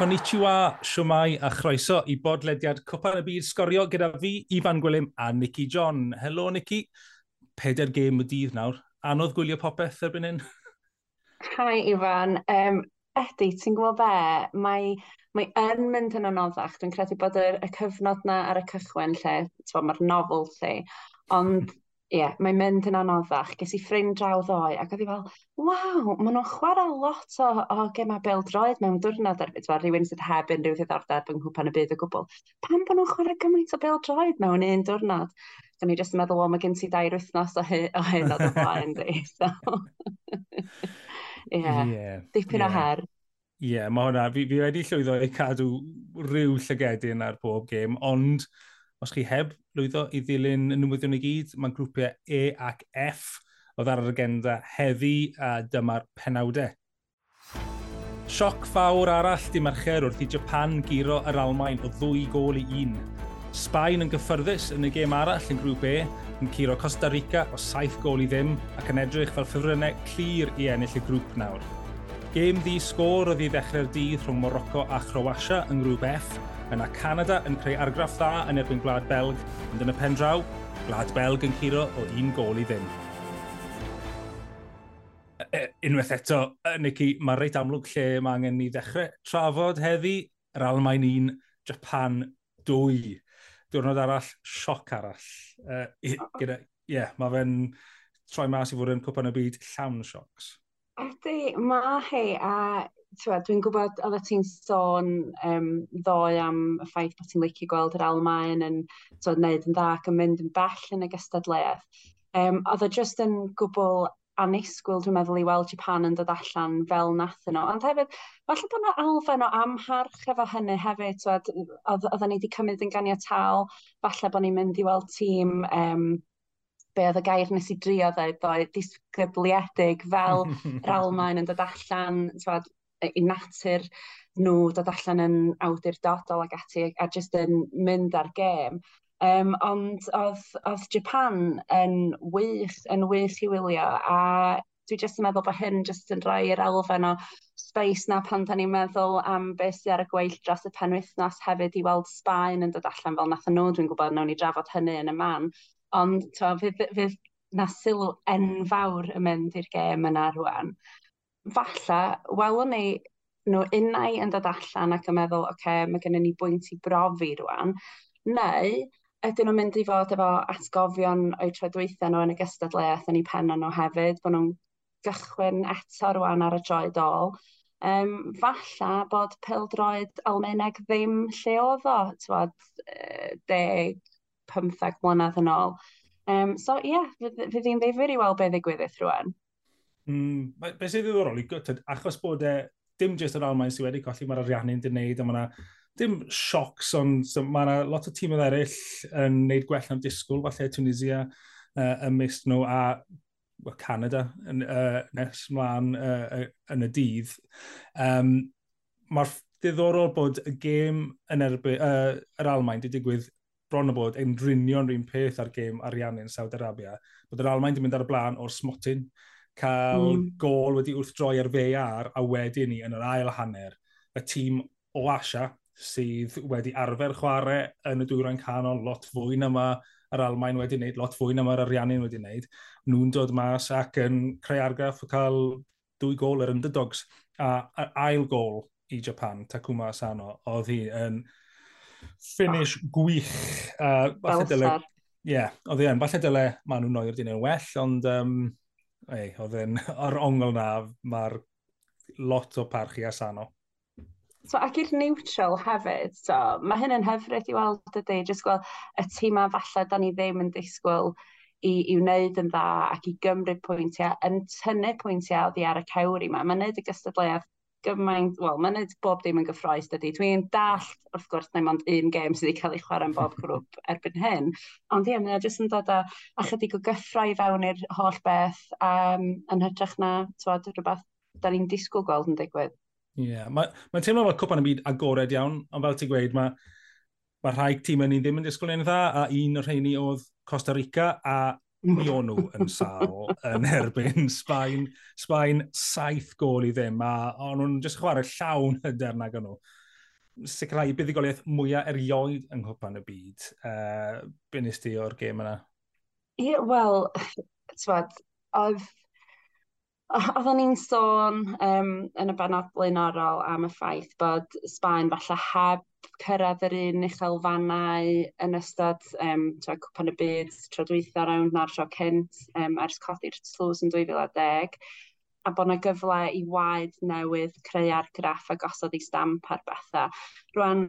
Konnichiwa, siwmai a chroeso i bodlediad Cwpan y Byd Sgorio gyda fi, Ifan Gwilym a Nicky John. Helo, Nicky. Peder gêm y dydd nawr. Anodd gwylio popeth erbyn hyn? Hi, Ifan. Um, Edi, ti'n gwybod be? Mae, mae yn mynd yn anoddach. Dwi'n credu bod y, y cyfnod na ar y cychwyn lle, mae'r nofel lle, ond ie, yeah, mae'n mynd yn anoddach. Ges i ffrind draw ddoe, ac oedd i fel, waw, maen nhw'n chwarae lot o, o gema bêl-droed mewn diwrnod erbyn. beth, rhywun sydd heb unrhyw ddiddordeb yng nghwpan y byd o gwbl. Pam bod nhw'n chwarae gymaint o bêl-droed mewn un diwrnod? Ac o'n i jyst yn meddwl, o, mae gen ti dair wythnos o hy, o hyn o blaen, di. So, ie, yeah, yeah, dipyn yeah. o her. Ie, yeah, mae hwnna, fi, fi wedi llwyddo i cadw rhyw llygedyn ar bob gêm, ond os chi heb lwyddo i ddilyn y newyddion i gyd, mae grwpiau E ac F oedd ar yr agenda heddi a dyma'r penawdau. Sioc fawr arall di marcher wrth i Japan giro yr Almain o ddwy gol i un. Sbaen yn gyffyrddus yn y gêm arall yn grŵp E, yn curo Costa Rica o saith gol i ddim ac yn edrych fel ffefrynnau clir i ennill y grŵp nawr. Gêm ddi sgôr oedd i ddechrau'r dydd rhwng Morocco a Chroatia yn Grŵp F, yna Canada yn creu argraff dda yn erbyn Gwlad Belg, ond yn y pen draw, Gwlad Belg yn curo o un gol i ddim. E, e, unwaith eto, e, Nicky, mae reit amlwg lle mae angen ni ddechrau trafod heddi, yr Almain 1, Japan 2. Diwrnod arall, sioc arall. Uh, gyda, yeah, mae fe'n troi mas i fod yn cwpan y byd llawn siocs. Ydy, mae hi, a dwi'n gwybod oedd ti'n sôn um, ddoe am y ffaith bod ti'n licio gweld yr Almaen yn so, wneud yn dda ac yn mynd yn bell yn y gystadleuaeth. Um, oedd e jyst yn gwbl anisgwyl, dwi'n meddwl, i weld Japan yn dod allan fel nath yno. Ond hefyd, falle bod yna alfen o amharch efo hynny hefyd. Oedden ni wedi cymryd yn ganiataol, falle bod ni'n mynd i weld tîm um, be oedd y gair nes i drio dweud ddoe, disgybliedig fel yr Almain yn dod allan twad, i natur nhw dod allan yn awdurdodol ac ati a jyst yn mynd ar gêm. Um, ond oedd, oedd Japan yn wych, yn wych i wylio a dwi jyst yn meddwl bod hyn jyst yn rhoi rhoi'r elfen o space na pan da ni'n meddwl am beth sydd ar y gweill dros y penwythnos hefyd i weld Sbaen yn dod allan fel nath nhw, dwi'n gwybod nawn ni drafod hynny yn y man, Ond to, fydd, fydd na sylw enfawr yn mynd i'r gêm yna rwan. Falla, welwn ni nhw unau yn dod allan ac yn meddwl, oce, okay, mae gennym ni bwynt i brofi rwan, neu ydyn nhw'n mynd i fod efo atgofion o'i troedweithio nhw yn y gystadleuaeth yn eu penna nhw hefyd, bod nhw'n gychwyn eto rwan ar y droed ôl. Um, falla bod pildroed Almeneg ddim lle oedd o, tywod, deg 15 mlynedd yn ôl. Um, so ie, yeah, fydd hi'n ddifur i weld beth ddigwyddith rwan. Mm, be sydd hmm, ddiddorol, achos bod e, dim jyst yr Almain sydd wedi colli mae'r ariannu'n dyn neud, a mae yna dim siocs, ond so, mae yna lot o tîmau eraill yn neud gwell na'n disgwyl, falle Tunisia uh, ymysg nhw, a well, Canada yn, uh, nes mlaen uh, yn y dydd. Um, Mae'r diddorol bod y gêm yn erbyn, uh, yr Almain wedi digwydd bron o bod yn drinio'n rhywun peth ar gêm ariannu'n Saudi Arabia, bod yr Almain wedi mynd ar y blaen o'r smotyn, cael mm. gol wedi wrthdroi ar VAR, a wedyn ni yn yr ail hanner, y tîm o Asia, sydd wedi arfer chwarae yn y dwyrain canol lot fwy na mae yr Almain wedi wneud, lot fwy na mae'r Ariannin wedi wneud. Nhw'n dod mas ac yn creu argraff o cael dwy gol yr underdogs. A, yr ail gol i Japan, Takuma Asano, oedd hi yn finish gwych. Uh, falle dyle... Ie, yeah, oedd e'n, falle dyle maen nhw'n oer dyn nhw'n well, ond um, ei, oedd e'n, ar ongl na, mae'r lot o parchu asano. So, ac i'r neutral hefyd, so, mae hyn yn hyfryd i weld ydy, jyst gweld y tîm a falle da ni ddim yn disgwyl i, i wneud yn dda ac i gymryd pwyntiau, yn tynnu pwyntiau oddi ar y cewri yma. Mae'n neud y gystadleuaeth gymaint, wel, mae'n neud bob dim yn gyffroes dydy. Dwi'n dall, wrth gwrs, neu ond un gêm sydd wedi cael ei chwarae yn bob grŵp erbyn hyn. Ond ie, mae'n jyst yn dod â chydig o gyffro i fewn i'r holl beth um, yn hytrach na, twad, rhywbeth da ni'n disgwyl gweld yn digwydd. Ie, yeah. mae'n ma teimlo fel cwpan y byd agored iawn, ond fel ti'n gweud, mae ma rhai tîm yn ni ddim yn disgwyl yn dda, a un o'r rheini oedd Costa Rica, a mi o'n nhw yn sal yn erbyn Sbaen. Sbaen saith gol i ddim, a o'n nhw'n just chwarae llawn hyder nag o'n nhw. Sicrhau buddigoliaeth mwyaf erioed yng Nghwpan y byd. Uh, Be nes ti o'r gêm yna? Ie, yeah, wel, tywed, oedd Oedden ni'n sôn um, yn y benod blaenorol am y ffaith bod Sbaen falle heb cyrraedd yr un uchelfannau yn ystod um, twa, cwpan y byd tro dwytho rawn na'r tro cynt um, ers codi'r slws yn 2010 a bod yna gyfle i waed newydd creu argraff a gosod ei stamp ar bethau. Rwan,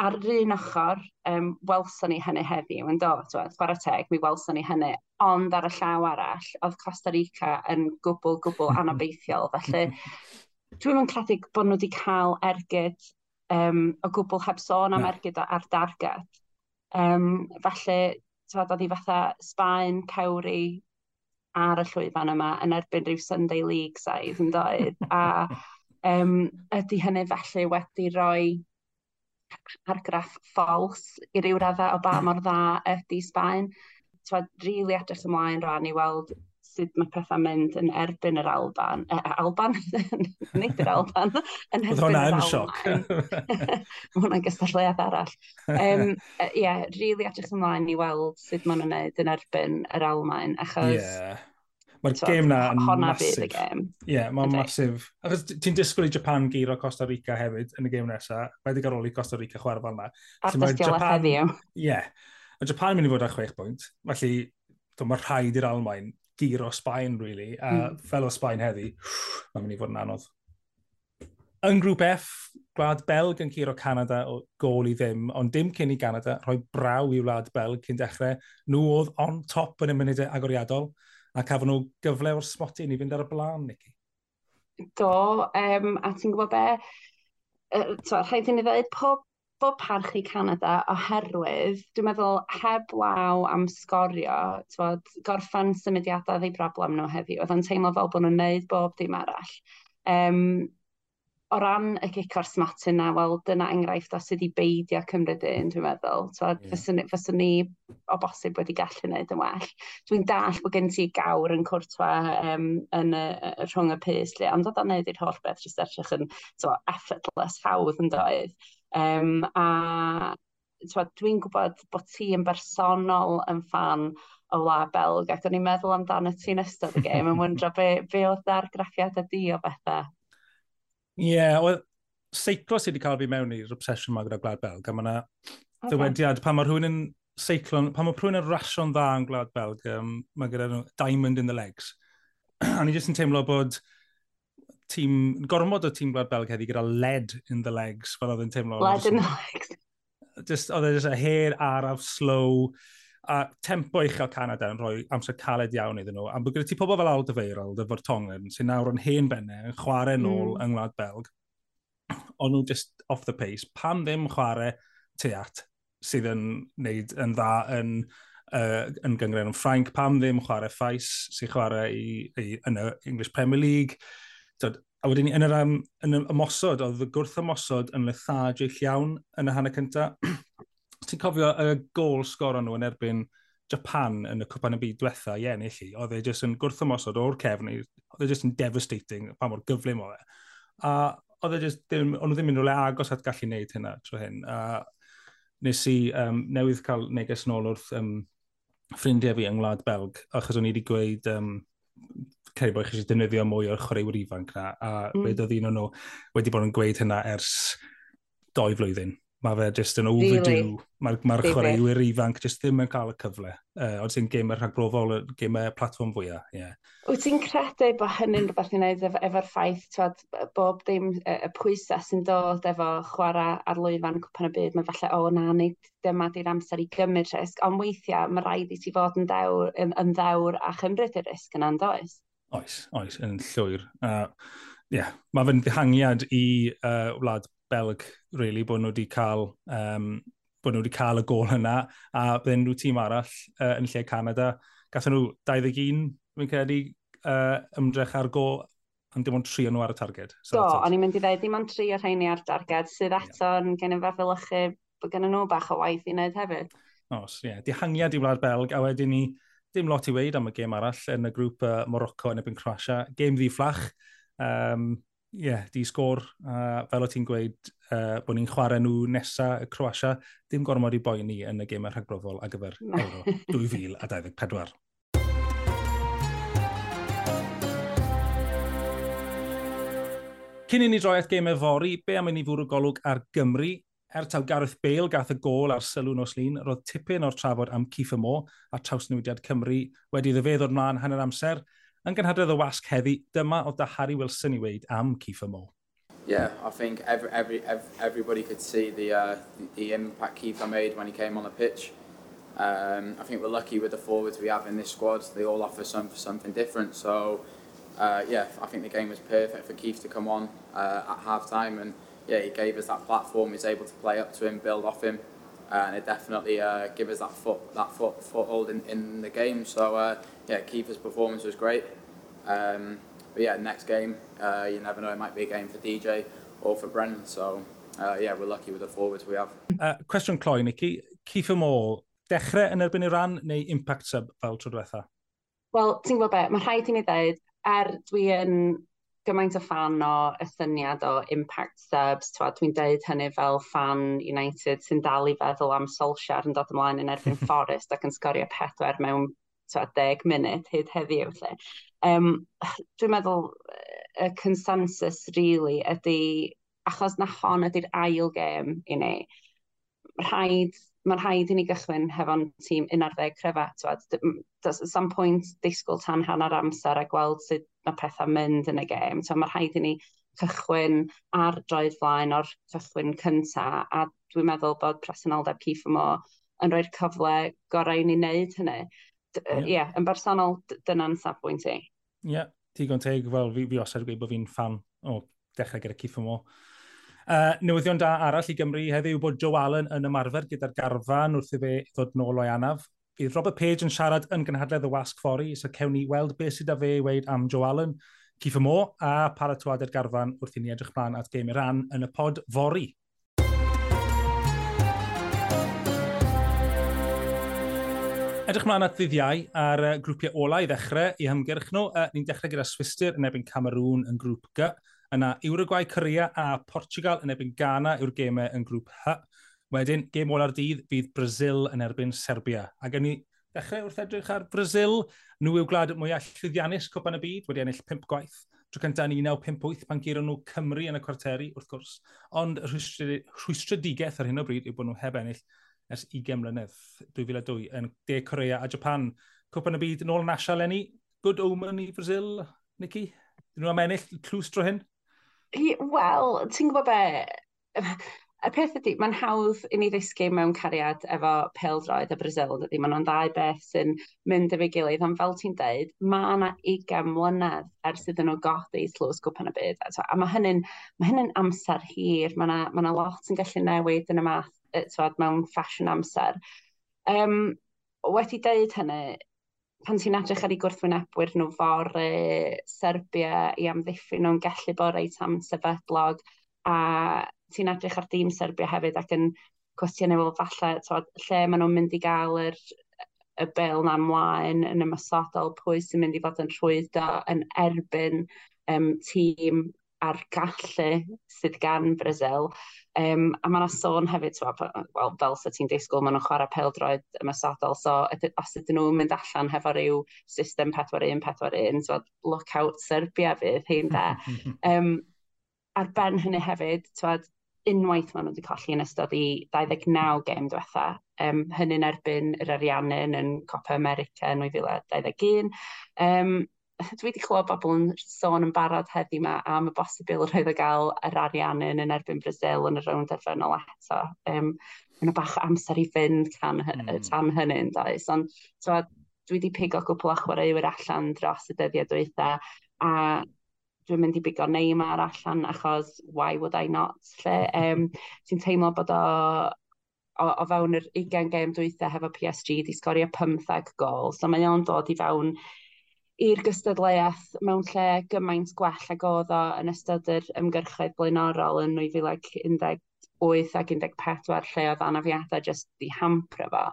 ar yr un ochr, um, welson ni hynny heddiw yn dod, chwarae teg, mi welson ni hynny, ond ar y llaw arall, oedd Costa Rica yn gwbl, gwbl anobeithiol, felly Dwi'n yn credu bod nhw wedi cael ergyd um, o gwbl heb sôn am ergyd ar darged. Um, felly, tywed, oedd hi fatha Sbaen, Cewri ar y llwyfan yma yn erbyn rhyw Sunday League saidd yn doedd. A um, ydy hynny felly wedi rhoi argraff ffols i ryw raddau o ba mor dda ydy Sbaen. Tywed, rili really edrych ymlaen rhan i weld sut mae pethau mynd yn erbyn yr Alban. E, Alban? Nid yr Alban. yn erbyn hwnna yn sioc. Mae hwnna'n gystadleuad arall. Ie, um, yeah, really edrych ymlaen i weld sut maen nhw'n gwneud yn erbyn yr Almain, achos... Yeah. Mae'r so, gêm na yn masif. Honna gêm. Ie, mae'n masif. Achos ti'n disgwyl i Japan giro Costa Rica hefyd yn y gêm nesaf. Mae wedi i Costa Rica chwarae fel yna. Ar so, Japan... heddiw. Ie. Yeah. Mae Japan yn mynd i fod â chwech bwynt. Felly, mae rhaid i'r Almain dir o Sbaen, really. A mm. fel o Sbaen heddi, mae'n mynd i fod yn anodd. Yn grŵp F, gwlad Belg yn curo Canada o gol i ddim, ond dim cyn i Canada rhoi braw i wlad Belg cyn dechrau. Nhw oedd on top yn y munudau agoriadol, a cafon nhw gyfle o'r smotyn i fynd ar y blaen, Nicky. Do, um, a ti'n gwybod be? Uh, rhaid i ni ddweud, pob bod i Canada oherwydd, dwi'n meddwl, heb law am sgorio, bod, gorffan symudiadau ddeu broblem nhw heddiw, oedd yn teimlo fel bod nhw'n neud bob dim arall. Um, o ran y gicor smatyn yna, wel, dyna enghraifft o sydd i beidio cymryd un, dwi'n meddwl. Twod, yeah. fyswn, fyswn ni o bosib wedi gallu gwneud yn well. Dwi'n dall bod gen ti gawr yn cwrtwa um, yn y, rhwng y pys, lle, ond oedd o'n neud i'r holl beth jyst edrych yn so, effortless hawdd yn doedd. Um, a dwi'n gwybod bod ti yn bersonol yn fan o la Belg, ac o'n i'n meddwl amdano ti'n ystod y gêm yn wyndro be, be oedd argraffiad y di o bethau. Ie, yeah, well, seiclo sydd wedi cael fi mewn i'r obsesiwn yma gyda Gwlad Belg, a mae yna okay. dywediad pan mae rhywun yn seiclo, pan mae rhywun yn rasio'n dda yn Gwlad Belg, um, mae gyda nhw diamond in the legs. a ni jyst yn teimlo bod tîm, gormod o tîm Gwlad Belg heddi gyda led in the legs, fel oedd yn teimlo. Led in the legs. Just, oedd e just a her araf, slow, a tempo uchel Canada yn rhoi amser caled iawn iddyn nhw. A bod gyda ti pobl fel Alda Feiral, dy Fortongen, sy'n nawr yn hen bennau, yn chwarae hmm. nôl mm. yng Ngwlad Belg. Ond nhw just off the pace. Pam ddim chwarae teat sydd yn neud yn dda yn, uh, yn gyngren yn Ffrainc, pam ddim chwarae ffais sy'n chwarae i, i, yn y English Premier League. Tyd, a wedyn yn yr um, yn y ymosod, oedd y gwrth ymosod yn lethargic iawn yn y hanner cynta. Ti'n cofio y gol sgor nhw yn erbyn Japan yn y cwpan y byd diwetha, ie, yeah, nilli, oedd e jyst yn gwrth ymosod o'r cefn, oedd e jyst yn devastating, pa mor gyflym o e. A oedd e jyst, ddim, ond nhw ddim yn rhywle agos at gallu neud hynna tro hyn. A nes i um, newydd cael neges nôl wrth um, ffrindiau fi yng Ngwlad Belg, achos o'n i wedi gweud um, cael bod chi eisiau defnyddio mwy o'r chwaraewyr ifanc na, a mm. wedi oedd un o'n nhw wedi bod yn gweud hynna ers doi flwyddyn mae fe jyst yn overdue. Really? Mae'r ma, ma chwaraewyr ifanc jyst ddim yn cael y cyfle. Uh, Oed ti'n gymau rhagbrofol, gymau platform fwyaf. Yeah. Wyt ti'n credu bod hynny'n rhywbeth i wneud efo'r efo ffaith twad, bob dim y e, pwysau sy'n dod efo chwarae ar lwyfan cwpan y byd. Mae falle, o na, nid dyma di'r amser i gymryd risg. Ond weithiau, mae rhaid i ti fod yn ddewr, yn, yn ddewr a chymryd y risg yna yn does. Oes, oes, yn llwyr. Uh, yeah, mae fe'n ddihangiad i uh, wlad Belg, really, bod nhw wedi cael, um, bod nhw wedi cael y gol yna, a bydden nhw tîm arall uh, yn lle Canada. Gathen nhw 21, fi'n credu, uh, ymdrech ar gol, ond dim ond tri nhw ar y targed. So, Do, o'n i'n mynd i ddweud, dim ond tri o'r rheini ar darged, sydd eto yeah. yn gen i fath ylychu bod gen nhw bach o waith i wneud hefyd. Os, ie. Yeah. Dihangiad i wlad Belg, a wedyn ni dim lot i weid am y gêm arall yn y grŵp uh, Morocco yn ebyn Croatia. Gêm ddi fflach. Um, yeah, di sgôr. Uh, fel o ti'n gweud, uh, bod ni'n chwarae nhw nesaf y Croatia, dim gormod i boi ni yn y gemau rhagbrofol ar gyfer Euro 2024. Cyn i ni droi at gemau fori, be am i ni fwrw golwg ar Gymru? Er taw Gareth Bale gath y gol ar sylw nos lun, roedd tipyn o'r trafod am Cifa Mo a trawsnewidiad Cymru wedi ddefedd o'r mlaen hanner amser – Yn gynhadledd y wasg heddi, dyma o da Harry Wilson i weid am Cifa Mo. Yeah, I think every, every, every, everybody could see the, uh, the, the impact Kiefer made when he came on the pitch. Um, I think we're lucky with the forwards we have in this squad. They all offer some, something different. So uh, yeah, I think the game was perfect for Keith to come on uh, at half time and yeah, he gave us that platform. He was able to play up to him, build off him, uh, and it definitely uh, gave us that foot that foot foothold in, in the game. So uh, yeah, Kiefer's performance was great. Um, but yeah, next game, uh, you never know, it might be a game for DJ or for Brennan. So uh, yeah, we're lucky with the forwards we have. Uh, cwestiwn cloi, Nicky. Kiefer Moore, dechrau yn erbyn i ran neu impact sub fel tro diwetha? Wel, ti'n gwybod beth, mae rhaid i ni ddweud, er dwi yn gymaint o fan o y syniad o impact subs, dwi'n deud hynny fel fan United sy'n dal i feddwl am Solskjaer yn dod ymlaen yn erbyn Forest ac yn sgorio pedwar mewn twa, deg munud hyd heddiw. Lle. Um, dwi'n meddwl y consensus really ydy, achos na hon ydy'r ail gêm i ni, rhaid mae'n rhaid i ni gychwyn hefo'n tîm 11 crefat. Does at some point disgwyl tan hanner amser a gweld sut mae pethau mynd yn y gêm. Mae'n rhaid i ni cychwyn ar droed flaen o'r cychwyn cyntaf a dwi'n meddwl bod presenoldeb Cif Ymo yn rhoi'r cyfle gorau i ni wneud hynny ie, yeah, yn bersonol, dyna'n safbwynt i. Ie, yeah, digon teg, fel fi, fi osod gweud bod fi'n fan o dechrau gyda Ciff Mo. Uh, newyddion da arall i Gymru heddiw yw bod Joe Allen yn ymarfer gyda'r garfan wrth i fe ddod nôl o'i anaf. Bydd Robert Page yn siarad yn gynhadledd y wasg ffori, so cewn ni weld beth sydd â fe i weid am Joe Allen, Ciff Mo a paratoadau'r garfan wrth i ni edrych mlaen at gêm ran yn y pod fori. Edrych mlaen at ddyddiau ar uh, grwpiau olau i ddechrau i hymgyrch nhw. Uh, Ni'n dechrau gyda Swister yn ebyn Cameroon yn grŵp G. Yna Uruguay, Corea a Portugal yn ebyn Ghana yw'r gemau yn grŵp H. Wedyn, gêm ola'r dydd bydd Brazil yn erbyn Serbia. Ac yn ni dechrau wrth edrych ar Brazil, nhw yw gwlad mwyaf llwyddiannus cwpan y byd, wedi ennill 5 gwaith. Tro cyntaf yn 1958 pan gyro nhw Cymru yn y cwarteri, wrth gwrs. Ond rhwystredigaeth ar hyn o bryd yw bod nhw heb ennill ers 20 mlynedd, 2002, yn De Corea a Japan. Cwpan y byd yn ôl yn Asia, Lenny. Good omen i Brazil, Nicky? Dyn nhw am ennill clws dro hyn? Wel, ti'n gwybod be? Y peth ydy, mae'n hawdd i ni ddisgu mewn cariad efo peldroedd y Brazil, ydy, mae nhw'n ddau beth sy'n mynd efo'i gilydd, ond fel ti'n deud, mae yna 20 mlynedd ers iddyn nhw godi slws gwpan y byd. A mae hynny'n ma hynny amser hir, mae yna, ma lot yn gallu newid yn y math tywed, mewn ffasiwn amser. Um, wedi deud hynny, pan ti'n edrych ar ei gwrthwynebwyr nhw fory, Serbia i amddiffyn nhw'n gallu bod reit am sefydlog, a ti'n edrych ar dîm Serbia hefyd ac yn cwestiynau fel falle tywed, lle maen nhw'n mynd i gael yr, y bil na ymlaen yn ymysodol, pwy sy'n mynd i fod yn rhwydo yn erbyn um, tîm a'r gallu e sydd gan Brazil. Um, a mae yna sôn hefyd, well, fel sy ti'n disgwyl, maen nhw'n chwarae peldroed ymasadol, so os ydyn nhw'n mynd allan hefo rhyw system 4-1-4-1, so look out Serbia fydd hyn da. um, ar ben hynny hefyd, twad, unwaith maen nhw wedi colli yn ystod i 29 gêm diwetha. Um, hynny'n erbyn yr Ariannin yn Copa America yn 2021. Um, dwi wedi clywed bobl yn sôn yn barod heddi yma am y bosibl roedd o gael yr arian yn yn erbyn Brazil yn y rownd derfynol eto. Um, Mae'n bach amser i fynd can, mm. tan hynny'n does. Ond so, dwi wedi pigo cwpl o chwaraewyr allan dros y dyddiau dweitha, a dwi'n mynd i bigo Neymar allan achos why would I not lle. Um, Ti'n teimlo bod o o, o fewn yr 20 gêm dwytha hefo PSG, di sgorio 15 gol. So mae o'n dod i fewn i'r gystadleuaeth mewn lle gymaint gwell ag oedd o yn ystod yr ymgyrchoedd blaenorol yn 2018 ac 14 lle oedd anafiadau jyst di hampro fo.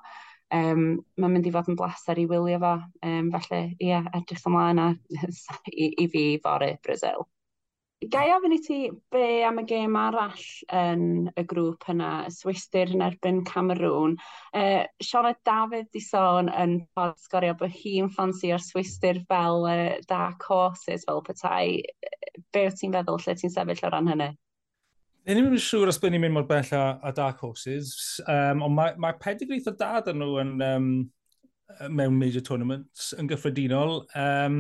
Um, mae'n mynd i fod yn blaser i wylio fo. Um, felly, ie, yeah, edrych ymlaen a, i, i fi fory Brazil. Gai ofyn i ti be am y gêm arall yn y grŵp yna, y Swistir yn erbyn Cameroon. Uh, Siona Dafydd di sôn yn pod sgorio bod hi'n ffansi o'r Swistir fel uh, dark horses fel petai. Be wyt ti'n feddwl lle ti'n sefyll o ran hynny? Ni ddim yn siŵr os byddwn ni'n mynd mor bell a, a Dark Horses, um, ond mae, mae pedigree o dad yn nhw yn, um, mewn major tournaments yn gyffredinol. Um,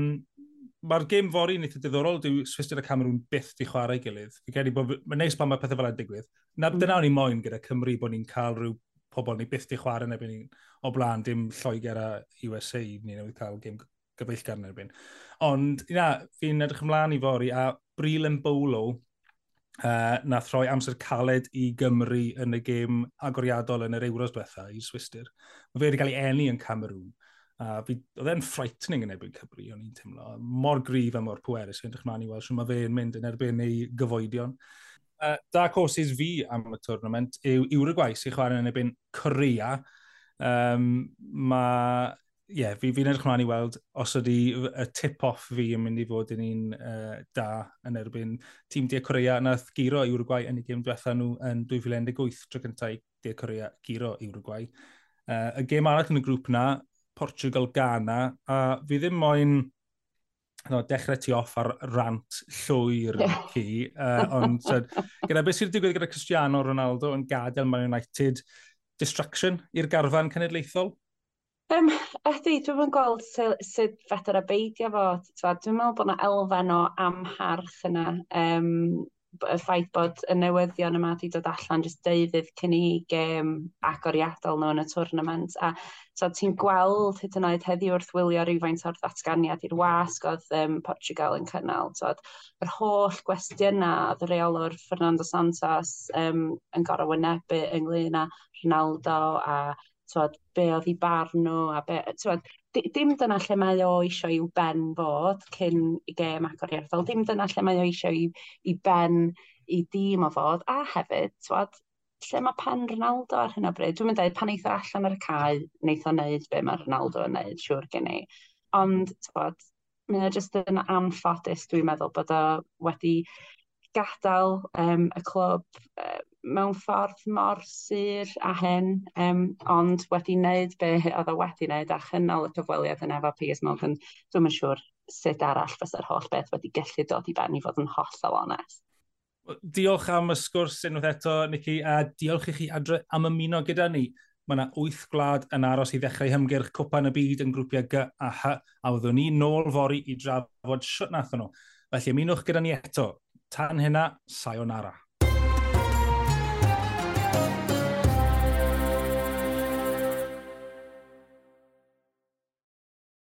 mae'r gêm fori yn eitha diddorol, dyw Swistir a Cameroon byth di chwarae gilydd. Fi'n credu bod, mae'n neis pan mae pethau fel yna'n digwydd. Na, mm. Dyna o'n i moyn gyda Cymru bod ni'n cael rhyw pobl ni byth di chwarae yn erbyn ni o blaen, dim Lloegr a USA ni newydd cael gêm gyfeillgar yn erbyn. Ond, na, fi'n edrych ymlaen i fori, a Bril yn bowlo uh, nath rhoi amser caled i Gymru yn y gêm agoriadol yn yr Euros diwethaf i Swistir. Mae fe wedi cael ei eni yn Cameroon. A fi, oedd e'n frightening yn erbyn Cymru, o'n i'n teimlo. Mor grif a mor pwerus, yn edrych mlaen i weld sy'n mae fe'n mynd yn erbyn ei gyfoedion. Uh, dark horses fi am y tournament yw Uruguay sy'n chwarae yn erbyn Corea. Um, mae, ie, yeah, fi'n fi edrych mlaen i weld os ydy y tip-off fi yn mynd i fod yn un uh, da yn erbyn tîm De Corea nath giro Uruguay yn y gym diwetha nhw yn 2018 tro cyntaf De Corea giro Uruguay. Uh, y gêm arall yn y grŵp na, Portugal-Ghana, a fi ddim moyn no, dechrau ti off ar rant llwyr chi, uh, ond so, gyda beth sy'n digwydd gyda Cristiano Ronaldo yn gadael Man United, distraction i'r garfan cenedlaethol? Um, ydy, dwi'n mynd gweld sut fedr y beidio fo. Dwi'n meddwl bod yna elfen o amharch yna. Um, y ffaith bod y newyddion yma wedi dod allan jyst deudydd cyn i gêm agoriadol nhw yn y twrnament. A so ti'n gweld hyd yn oed heddi wrth wylio rhywfaint o'r ddatganiad i'r wasg oedd um, Portugal yn cynnal. So, yr holl gwestiynau oedd y reolwr Fernando Santos um, yn gorau wynebu ynglyn â Ronaldo a twod, be oedd ei barn nhw a be, twod, dim dyna lle mae o eisiau i'w ben fod cyn i gêm agor i'r ardal, dim dyna lle mae o eisiau i, i ben i dîm o fod, a hefyd, twad, lle mae pen Ronaldo ar hyn o bryd. Dwi'n mynd dweud, pan eitho allan ar y cae, wneith o wneud be mae Ronaldo yn wneud, siŵr gen i. Ond, twad, mae o jyst yn anffodus, dwi'n meddwl, bod o wedi gadael um, y clwb um, mewn ffordd mor sur a hyn, um, ond wedi wneud be oedd o wedi wneud a chynnal y cyfweliad yna efo Piers Morgan, dwi'n yn siŵr sut arall fysa'r holl beth wedi gallu dod i ben i fod yn hollol onest. Diolch am y sgwrs unwaith eto, Nicky, a diolch i chi adre am ymuno gyda ni. Mae yna wyth gwlad yn aros i ddechrau hymgyrch cwpan y byd yn grwpiau G a H, a fyddwn ni nôl fori i drafod siwt nath nhw. Felly ymunwch gyda ni eto. Tan hynna, sayonara.